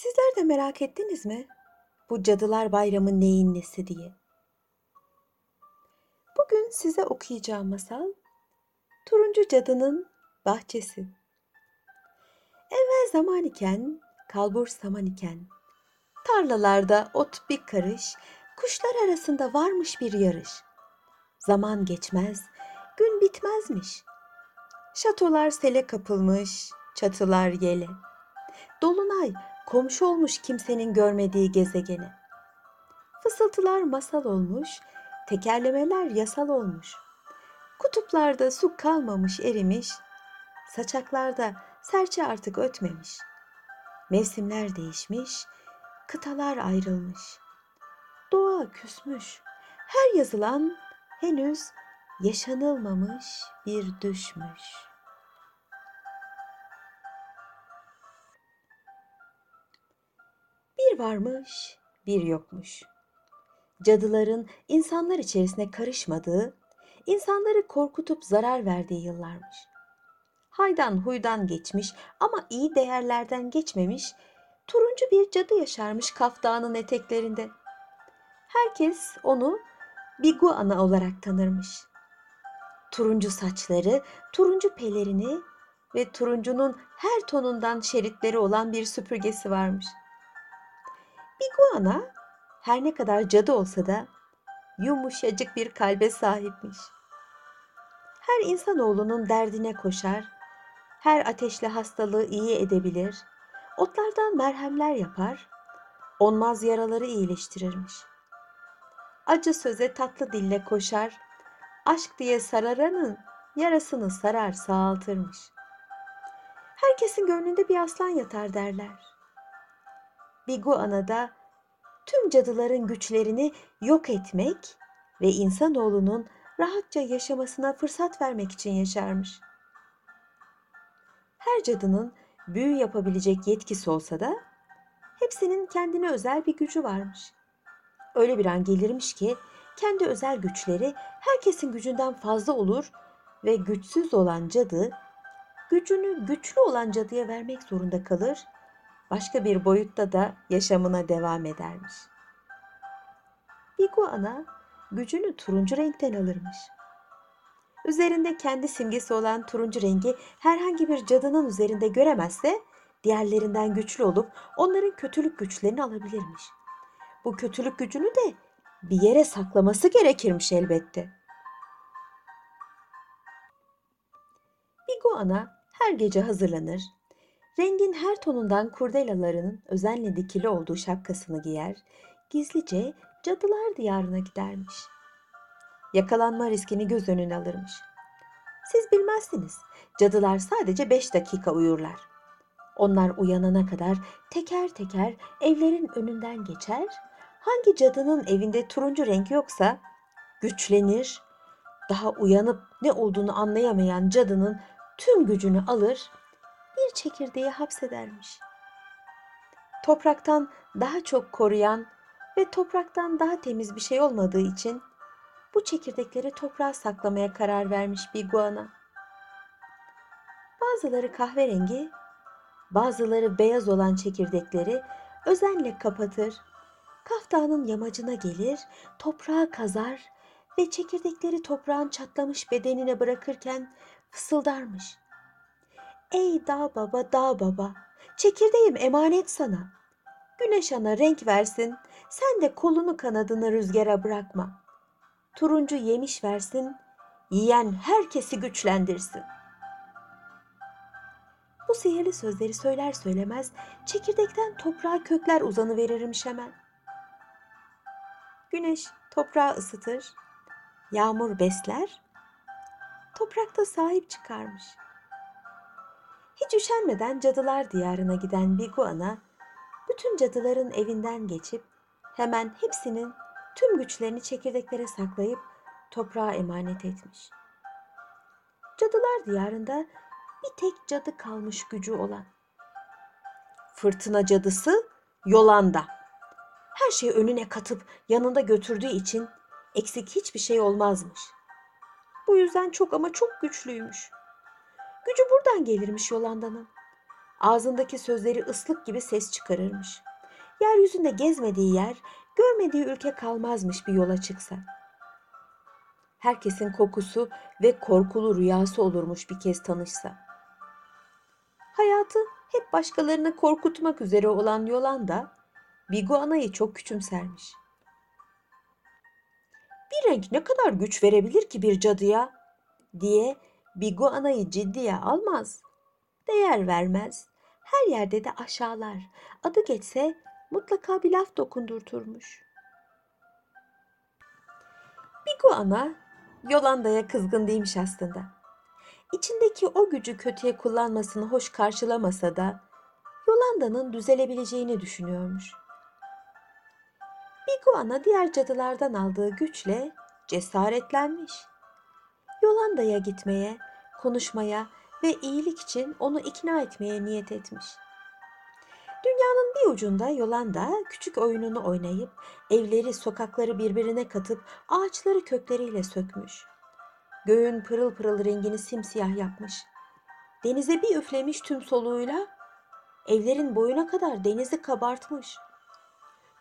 Sizler de merak ettiniz mi? Bu Cadılar Bayramı neyin nesi diye. Bugün size okuyacağım masal Turuncu Cadının Bahçesi. Evvel zaman iken, kalbur saman iken, tarlalarda ot bir karış, kuşlar arasında varmış bir yarış. Zaman geçmez, gün bitmezmiş. Şatolar sele kapılmış, çatılar yele. Dolunay komşu olmuş kimsenin görmediği gezegene. Fısıltılar masal olmuş, tekerlemeler yasal olmuş. Kutuplarda su kalmamış erimiş, saçaklarda serçe artık ötmemiş. Mevsimler değişmiş, kıtalar ayrılmış. Doğa küsmüş, her yazılan henüz yaşanılmamış bir düşmüş. Varmış, bir yokmuş. Cadıların insanlar içerisine karışmadığı, insanları korkutup zarar verdiği yıllarmış. Haydan huydan geçmiş ama iyi değerlerden geçmemiş, turuncu bir cadı yaşarmış Kaf Dağı'nın eteklerinde. Herkes onu Bigu Ana olarak tanırmış. Turuncu saçları, turuncu pelerini ve turuncunun her tonundan şeritleri olan bir süpürgesi varmış. Biguana her ne kadar cadı olsa da yumuşacık bir kalbe sahipmiş. Her insanoğlunun derdine koşar, her ateşli hastalığı iyi edebilir, otlardan merhemler yapar, onmaz yaraları iyileştirirmiş. Acı söze tatlı dille koşar, aşk diye sararanın yarasını sarar sağaltırmış. Herkesin gönlünde bir aslan yatar derler. Bigu da tüm cadıların güçlerini yok etmek ve insanoğlunun rahatça yaşamasına fırsat vermek için yaşarmış. Her cadının büyü yapabilecek yetkisi olsa da hepsinin kendine özel bir gücü varmış. Öyle bir an gelirmiş ki kendi özel güçleri herkesin gücünden fazla olur ve güçsüz olan cadı gücünü güçlü olan cadıya vermek zorunda kalır başka bir boyutta da yaşamına devam edermiş. Biguana gücünü turuncu renkten alırmış. Üzerinde kendi simgesi olan turuncu rengi herhangi bir cadının üzerinde göremezse diğerlerinden güçlü olup onların kötülük güçlerini alabilirmiş. Bu kötülük gücünü de bir yere saklaması gerekirmiş elbette. Biguana her gece hazırlanır, Rengin her tonundan kurdelalarının özenle dikili olduğu şapkasını giyer, gizlice cadılar diyarına gidermiş. Yakalanma riskini göz önüne alırmış. Siz bilmezsiniz, cadılar sadece beş dakika uyurlar. Onlar uyanana kadar teker teker evlerin önünden geçer, hangi cadının evinde turuncu renk yoksa güçlenir, daha uyanıp ne olduğunu anlayamayan cadının tüm gücünü alır, bir çekirdeği hapsedermiş. Topraktan daha çok koruyan ve topraktan daha temiz bir şey olmadığı için bu çekirdekleri toprağa saklamaya karar vermiş bir guana. Bazıları kahverengi, bazıları beyaz olan çekirdekleri özenle kapatır, kaftanın yamacına gelir, toprağa kazar ve çekirdekleri toprağın çatlamış bedenine bırakırken fısıldarmış. Ey dağ baba dağ baba, çekirdeğim emanet sana. Güneş ana renk versin, sen de kolunu kanadını rüzgara bırakma. Turuncu yemiş versin, yiyen herkesi güçlendirsin. Bu sihirli sözleri söyler söylemez çekirdekten toprağa kökler uzanı verirmiş hemen. Güneş toprağı ısıtır, yağmur besler, toprakta sahip çıkarmış.'' Hiç üşenmeden cadılar diyarına giden Biguana, bütün cadıların evinden geçip hemen hepsinin tüm güçlerini çekirdeklere saklayıp toprağa emanet etmiş. Cadılar diyarında bir tek cadı kalmış gücü olan. Fırtına cadısı Yolanda. Her şeyi önüne katıp yanında götürdüğü için eksik hiçbir şey olmazmış. Bu yüzden çok ama çok güçlüymüş. Gücü buradan gelirmiş Yolanda'nın. Ağzındaki sözleri ıslık gibi ses çıkarırmış. Yeryüzünde gezmediği yer, görmediği ülke kalmazmış bir yola çıksa. Herkesin kokusu ve korkulu rüyası olurmuş bir kez tanışsa. Hayatı hep başkalarını korkutmak üzere olan Yolanda, Biguana'yı çok küçümsermiş. Bir renk ne kadar güç verebilir ki bir cadıya diye Biguana'yı ciddiye almaz. Değer vermez. Her yerde de aşağılar. Adı geçse mutlaka bir laf dokundurturmuş. Biguana Yolanda'ya kızgın değilmiş aslında. İçindeki o gücü kötüye kullanmasını hoş karşılamasa da Yolanda'nın düzelebileceğini düşünüyormuş. Biguana diğer cadılardan aldığı güçle cesaretlenmiş. Yolanda'ya gitmeye, konuşmaya ve iyilik için onu ikna etmeye niyet etmiş. Dünyanın bir ucunda Yolanda küçük oyununu oynayıp evleri, sokakları birbirine katıp ağaçları kökleriyle sökmüş. Göğün pırıl pırıl rengini simsiyah yapmış. Denize bir üflemiş tüm soluğuyla evlerin boyuna kadar denizi kabartmış.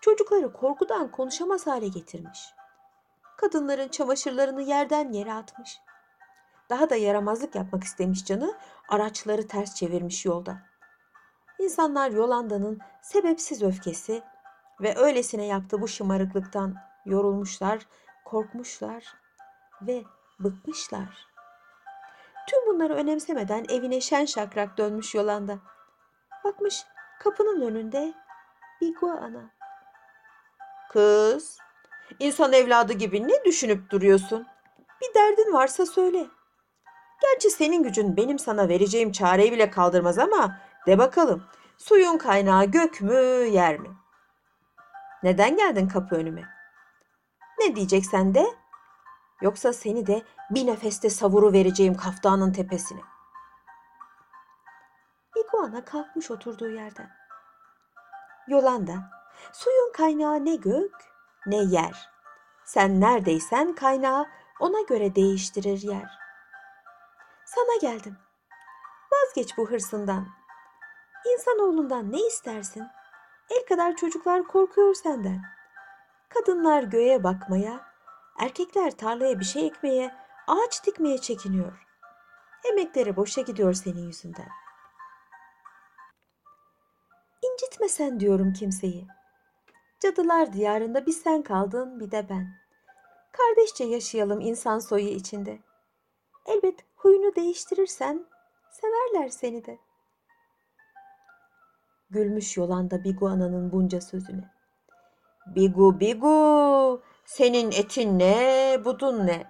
Çocukları korkudan konuşamaz hale getirmiş. Kadınların çamaşırlarını yerden yere atmış. Daha da yaramazlık yapmak istemiş canı, araçları ters çevirmiş yolda. İnsanlar Yolanda'nın sebepsiz öfkesi ve öylesine yaptığı bu şımarıklıktan yorulmuşlar, korkmuşlar ve bıkmışlar. Tüm bunları önemsemeden evine şen şakrak dönmüş Yolanda. Bakmış kapının önünde Biguana. Kız, insan evladı gibi ne düşünüp duruyorsun? Bir derdin varsa söyle. Gerçi senin gücün benim sana vereceğim çareyi bile kaldırmaz ama de bakalım suyun kaynağı gök mü yer mi? Neden geldin kapı önüme? Ne diyeceksen de yoksa seni de bir nefeste savuru vereceğim kaftanın tepesine. İguana kalkmış oturduğu yerden. Yolanda, suyun kaynağı ne gök ne yer. Sen neredeysen kaynağı ona göre değiştirir yer. Sana geldim. Vazgeç bu hırsından. İnsanoğlundan ne istersin? El kadar çocuklar korkuyor senden. Kadınlar göğe bakmaya, erkekler tarlaya bir şey ekmeye, ağaç dikmeye çekiniyor. Emekleri boşa gidiyor senin yüzünden. İncitme sen diyorum kimseyi. Cadılar diyarında bir sen kaldın bir de ben. Kardeşçe yaşayalım insan soyu içinde. Elbet huyunu değiştirirsen severler seni de. Gülmüş Yolanda Biguana'nın bunca sözüne. Bigu bigu senin etin ne budun ne.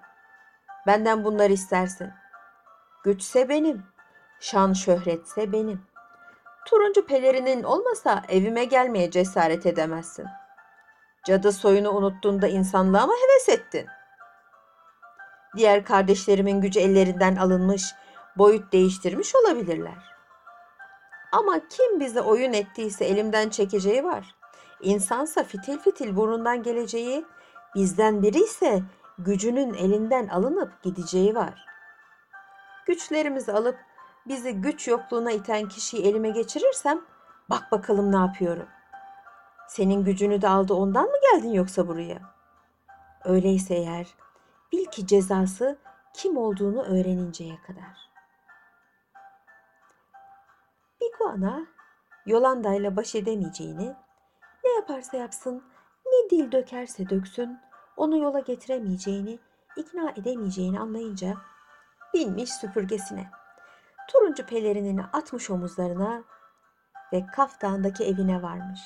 Benden bunlar istersin. Güçse benim, şan şöhretse benim. Turuncu pelerinin olmasa evime gelmeye cesaret edemezsin. Cadı soyunu unuttuğunda insanlığa mı heves ettin? Diğer kardeşlerimin gücü ellerinden alınmış, boyut değiştirmiş olabilirler. Ama kim bize oyun ettiyse elimden çekeceği var. İnsansa fitil fitil burnundan geleceği, bizden biri ise gücünün elinden alınıp gideceği var. Güçlerimizi alıp bizi güç yokluğuna iten kişiyi elime geçirirsem bak bakalım ne yapıyorum. Senin gücünü de aldı ondan mı geldin yoksa buraya? Öyleyse eğer bil ki cezası kim olduğunu öğreninceye kadar. Biguana Yolanda ile baş edemeyeceğini, ne yaparsa yapsın, ne dil dökerse döksün, onu yola getiremeyeceğini, ikna edemeyeceğini anlayınca binmiş süpürgesine. Turuncu pelerinini atmış omuzlarına ve kaftağındaki evine varmış.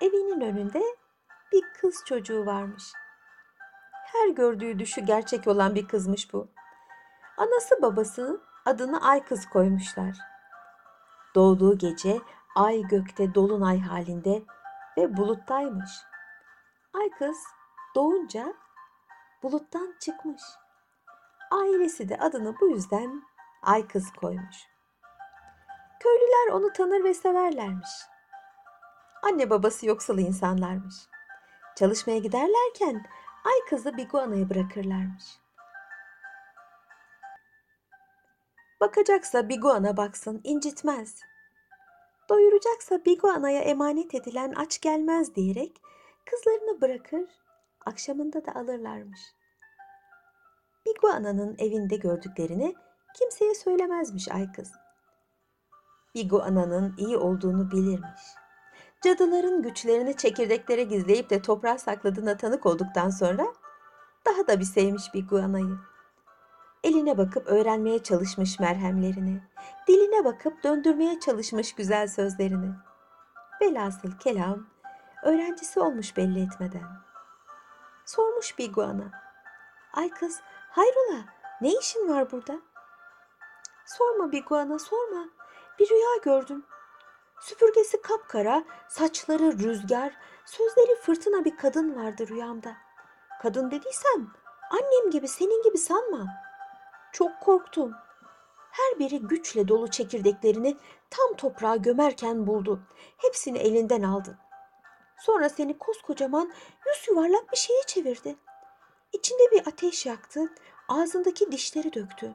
Evinin önünde bir kız çocuğu varmış. Her gördüğü düşü gerçek olan bir kızmış bu. Anası babası adını Ay kız koymuşlar. Doğduğu gece ay gökte dolunay halinde ve buluttaymış. Ay kız doğunca buluttan çıkmış. Ailesi de adını bu yüzden Ay kız koymuş. Köylüler onu tanır ve severlermiş. Anne babası yoksul insanlarmış. Çalışmaya giderlerken Ay kızı Biguana'ya bırakırlarmış. Bakacaksa biguana baksın, incitmez. Doyuracaksa biguanaya emanet edilen aç gelmez diyerek kızlarını bırakır, akşamında da alırlarmış. Biguana'nın evinde gördüklerini kimseye söylemezmiş ay kız. Biguana'nın iyi olduğunu bilirmiş. Cadıların güçlerini çekirdeklere gizleyip de toprağa sakladığına tanık olduktan sonra daha da bir sevmiş Biguana'yı. Eline bakıp öğrenmeye çalışmış merhemlerini, diline bakıp döndürmeye çalışmış güzel sözlerini. Velhasıl kelam, öğrencisi olmuş belli etmeden. Sormuş Biguana. Ay kız, hayrola, ne işin var burada? Sorma Biguana, sorma. Bir rüya gördüm. Süpürgesi kapkara, saçları rüzgar, sözleri fırtına bir kadın vardı rüyamda. Kadın dediysem annem gibi senin gibi sanma. Çok korktum. Her biri güçle dolu çekirdeklerini tam toprağa gömerken buldu. Hepsini elinden aldı. Sonra seni koskocaman yüz yuvarlak bir şeye çevirdi. İçinde bir ateş yaktı, ağzındaki dişleri döktü.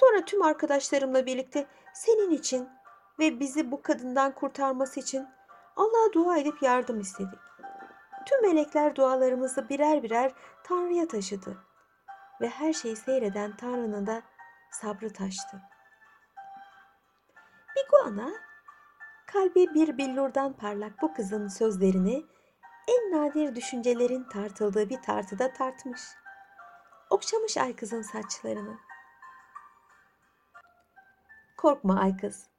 Sonra tüm arkadaşlarımla birlikte senin için ve bizi bu kadından kurtarması için Allah'a dua edip yardım istedik. Tüm melekler dualarımızı birer birer Tanrı'ya taşıdı ve her şeyi seyreden Tanrı'nın da sabrı taştı. Biguana kalbi bir billurdan parlak bu kızın sözlerini en nadir düşüncelerin tartıldığı bir tartıda tartmış. Okşamış ay kızın saçlarını. Korkma ay kız.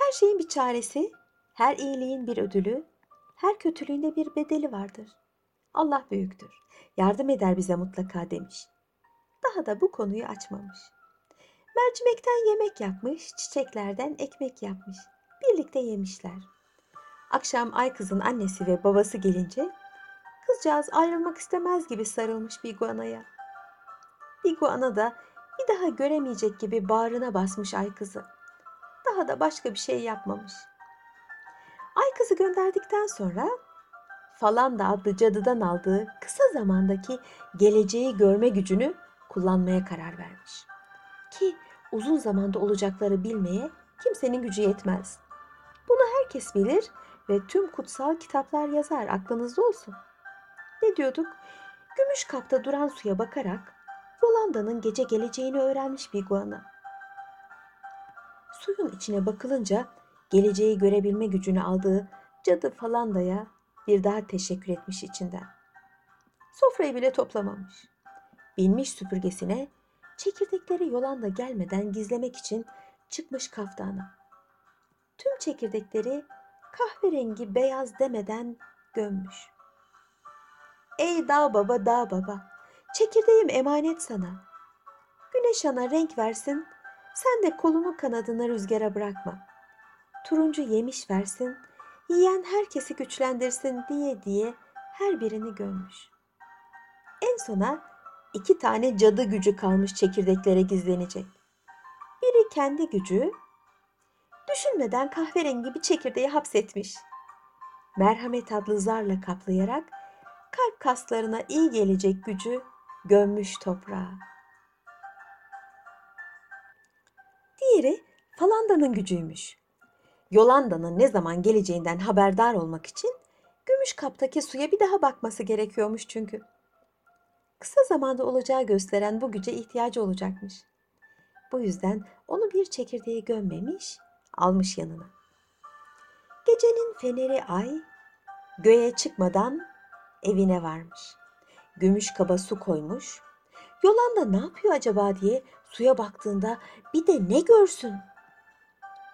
Her şeyin bir çaresi, her iyiliğin bir ödülü, her kötülüğünde bir bedeli vardır. Allah büyüktür. Yardım eder bize mutlaka demiş. Daha da bu konuyu açmamış. Mercimekten yemek yapmış, çiçeklerden ekmek yapmış. Birlikte yemişler. Akşam ay kızın annesi ve babası gelince kızcağız ayrılmak istemez gibi sarılmış Biguana'ya. Biguana da bir daha göremeyecek gibi bağrına basmış ay kızı. Daha da başka bir şey yapmamış. Ay kızı gönderdikten sonra falan da adlı cadıdan aldığı kısa zamandaki geleceği görme gücünü kullanmaya karar vermiş. Ki uzun zamanda olacakları bilmeye kimsenin gücü yetmez. Bunu herkes bilir ve tüm kutsal kitaplar yazar aklınızda olsun. Ne diyorduk? Gümüş kapta duran suya bakarak Yolanda'nın gece geleceğini öğrenmiş Biguana. Suyun içine bakılınca geleceği görebilme gücünü aldığı cadı Falanda'ya bir daha teşekkür etmiş içinden. Sofrayı bile toplamamış. Binmiş süpürgesine çekirdekleri Yolanda gelmeden gizlemek için çıkmış kaftana. Tüm çekirdekleri kahverengi beyaz demeden gömmüş. Ey dağ baba dağ baba, çekirdeğim emanet sana. Güneş ana renk versin, sen de kolunu kanadını rüzgara bırakma. Turuncu yemiş versin, yiyen herkesi güçlendirsin diye diye her birini gömmüş. En sona iki tane cadı gücü kalmış çekirdeklere gizlenecek. Biri kendi gücü, düşünmeden kahverengi bir çekirdeği hapsetmiş. Merhamet adlı zarla kaplayarak kalp kaslarına iyi gelecek gücü gömmüş toprağa. Diğeri Falanda'nın gücüymüş. Yolanda'nın ne zaman geleceğinden haberdar olmak için gümüş kaptaki suya bir daha bakması gerekiyormuş çünkü. Kısa zamanda olacağı gösteren bu güce ihtiyacı olacakmış. Bu yüzden onu bir çekirdeğe gömmemiş, almış yanına. Gecenin feneri ay göğe çıkmadan evine varmış. Gümüş kaba su koymuş. Yolanda ne yapıyor acaba diye suya baktığında bir de ne görsün?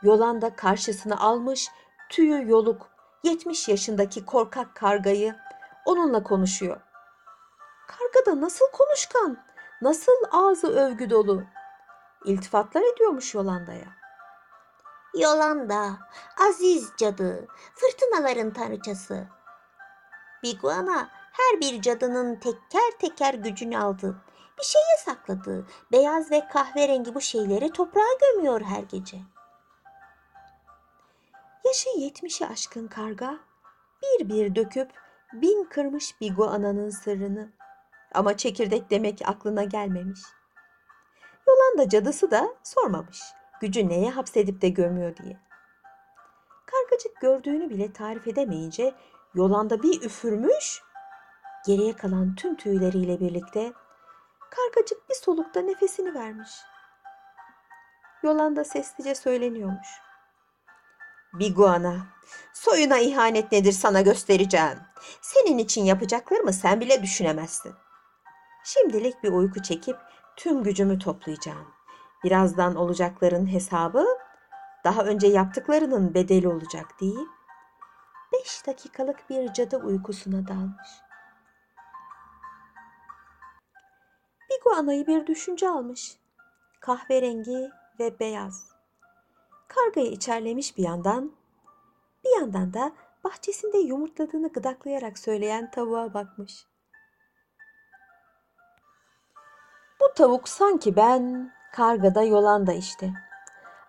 Yolanda karşısına almış tüyü yoluk 70 yaşındaki korkak kargayı onunla konuşuyor. Karga da nasıl konuşkan, nasıl ağzı övgü dolu. İltifatlar ediyormuş Yolanda'ya. Yolanda, aziz cadı, fırtınaların tanrıçası. Biguana her bir cadının teker teker gücünü aldı. Bir şeye sakladı. Beyaz ve kahverengi bu şeyleri toprağa gömüyor her gece. Yaşı yetmişi aşkın karga bir bir döküp bin kırmış Biguana'nın sırrını. Ama çekirdek demek aklına gelmemiş. Yolanda cadısı da sormamış. Gücü neye hapsedip de gömüyor diye. Kargacık gördüğünü bile tarif edemeyince Yolanda bir üfürmüş. Geriye kalan tüm tüyleriyle birlikte kargacık bir solukta nefesini vermiş. Yolanda sessizce söyleniyormuş. Biguana, soyuna ihanet nedir sana göstereceğim. Senin için yapacaklarımı sen bile düşünemezsin. Şimdilik bir uyku çekip tüm gücümü toplayacağım. Birazdan olacakların hesabı daha önce yaptıklarının bedeli olacak deyip beş dakikalık bir cadı uykusuna dalmış. Biguana'yı bir düşünce almış. Kahverengi ve beyaz. Kargayı içerlemiş bir yandan, bir yandan da bahçesinde yumurtladığını gıdaklayarak söyleyen tavuğa bakmış. Bu tavuk sanki ben, karga da Yolanda işte.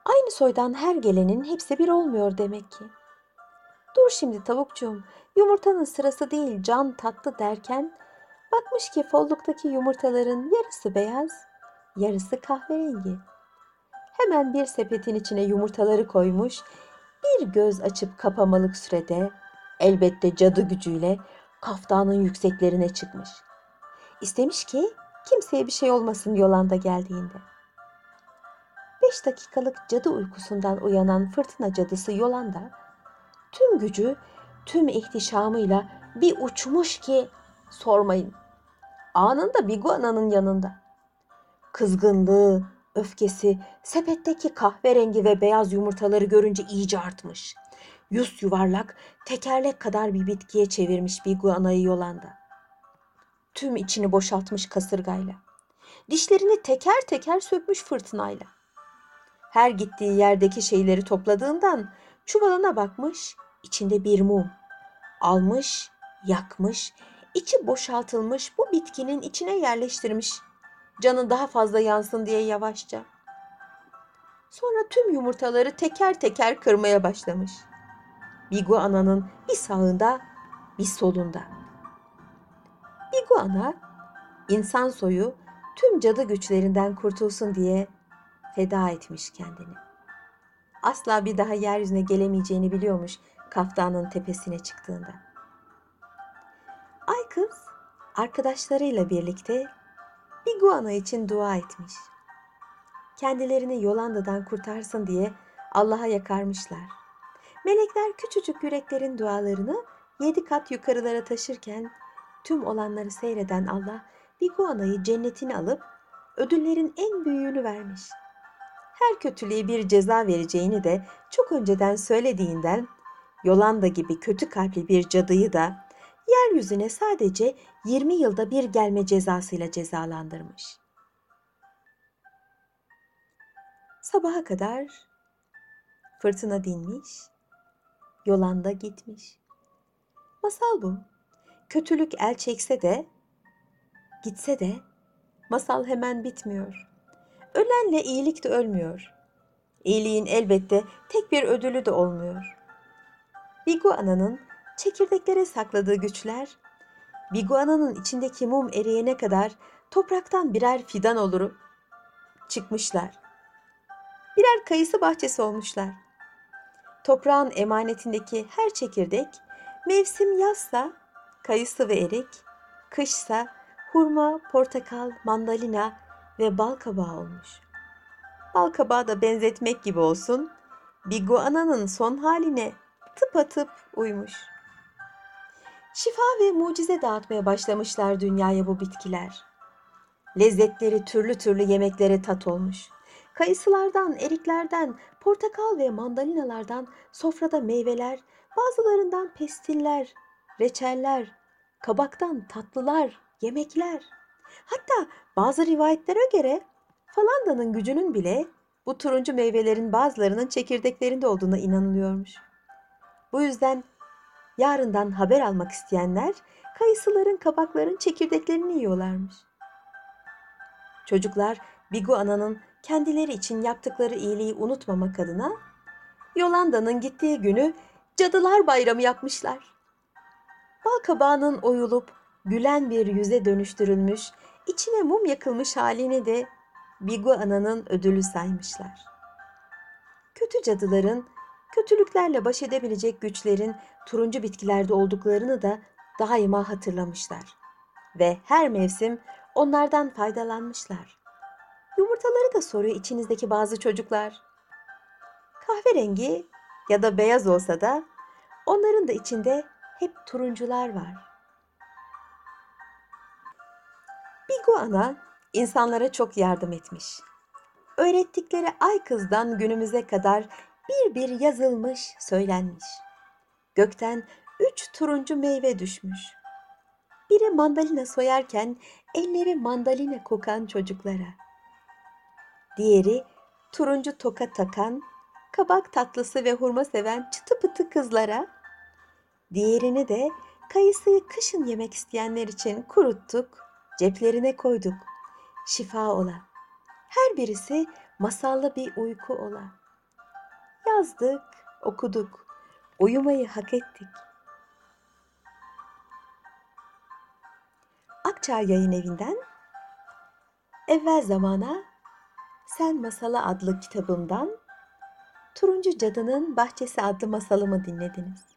Aynı soydan her gelenin hepsi bir olmuyor demek ki. Dur şimdi tavukçum, yumurtanın sırası değil can tatlı derken bakmış ki folluktaki yumurtaların yarısı beyaz, yarısı kahverengi. Hemen bir sepetin içine yumurtaları koymuş, bir göz açıp kapamalık sürede elbette cadı gücüyle kaftanın yükseklerine çıkmış. İstemiş ki kimseye bir şey olmasın Yolanda geldiğinde. Beş dakikalık cadı uykusundan uyanan fırtına cadısı Yolanda tüm gücü, tüm ihtişamıyla bir uçmuş ki sormayın. Anında Biguana'nın yanında. Kızgınlığı, öfkesi sepetteki kahverengi ve beyaz yumurtaları görünce iyice artmış. Yüz yuvarlak, tekerlek kadar bir bitkiye çevirmiş Biguana'yı Yolanda. Tüm içini boşaltmış kasırgayla. Dişlerini teker teker sökmüş fırtınayla. Her gittiği yerdeki şeyleri topladığından çuvalına bakmış, içinde bir mum. Almış, yakmış, içi boşaltılmış bu bitkinin içine yerleştirmiş. Canı daha fazla yansın diye yavaşça. Sonra tüm yumurtaları teker teker kırmaya başlamış. Biguana'nın bir sağında, bir solunda. Biguana, insan soyu tüm cadı güçlerinden kurtulsun diye feda etmiş kendini. Asla bir daha yeryüzüne gelemeyeceğini biliyormuş kaftanın tepesine çıktığında. Arkadaşlarıyla birlikte Biguana için dua etmiş. Kendilerini Yolanda'dan kurtarsın diye Allah'a yakarmışlar. Melekler küçücük yüreklerin dualarını yedi kat yukarılara taşırken tüm olanları seyreden Allah Biguana'yı cennetine alıp ödüllerin en büyüğünü vermiş. Her kötülüğe bir ceza vereceğini de çok önceden söylediğinden Yolanda gibi kötü kalpli bir cadıyı da yeryüzüne sadece 20 yılda bir gelme cezasıyla cezalandırmış. Sabaha kadar fırtına dinmiş, Yolanda gitmiş. Masal bu. Kötülük el çekse de, gitse de masal hemen bitmiyor. Ölenle iyilik de ölmüyor. İyiliğin elbette tek bir ödülü de olmuyor. Biguana'nın çekirdeklere sakladığı güçler, Biguana'nın içindeki mum eriyene kadar topraktan birer fidan olurup çıkmışlar. Birer kayısı bahçesi olmuşlar. Toprağın emanetindeki her çekirdek mevsim yazsa kayısı ve erik, kışsa hurma, portakal, mandalina ve bal kabağı olmuş. Bal kabağı da benzetmek gibi olsun, Biguana'nın son haline tıpatıp uymuş. Şifa ve mucize dağıtmaya başlamışlar dünyaya bu bitkiler. Lezzetleri türlü türlü yemeklere tat olmuş. Kayısılardan, eriklerden, portakal ve mandalinalardan sofrada meyveler, bazılarından pestiller, reçeller, kabaktan tatlılar, yemekler. Hatta bazı rivayetlere göre falandanın gücünün bile bu turuncu meyvelerin bazılarının çekirdeklerinde olduğuna inanılıyormuş. Bu yüzden yarından haber almak isteyenler kayısıların, kabakların çekirdeklerini yiyorlarmış. Çocuklar Bigu Ana'nın kendileri için yaptıkları iyiliği unutmamak adına Yolanda'nın gittiği günü Cadılar Bayramı yapmışlar. Bal kabağının oyulup gülen bir yüze dönüştürülmüş, içine mum yakılmış halini de Bigu Ana'nın ödülü saymışlar. Kötü cadıların kötülüklerle baş edebilecek güçlerin turuncu bitkilerde olduklarını da daima hatırlamışlar ve her mevsim onlardan faydalanmışlar. Yumurtaları da soruyor içinizdeki bazı çocuklar. Kahverengi ya da beyaz olsa da onların da içinde hep turuncular var. Biguana insanlara çok yardım etmiş. Öğrettikleri ay kızdan günümüze kadar bir bir yazılmış, söylenmiş. Gökten üç turuncu meyve düşmüş. Biri mandalina soyarken elleri mandalina kokan çocuklara. Diğeri turuncu toka takan, kabak tatlısı ve hurma seven çıtı pıtı kızlara. Diğerini de kayısıyı kışın yemek isteyenler için kuruttuk, ceplerine koyduk. Şifa ola. Her birisi masallı bir uyku ola. Yazdık, okuduk. Uyumayı hak ettik. Akçağ Yayın Evi'nden Evvel Zamana Sen Masala adlı kitabımdan Turuncu Cadının Bahçesi adlı masalımı dinlediniz.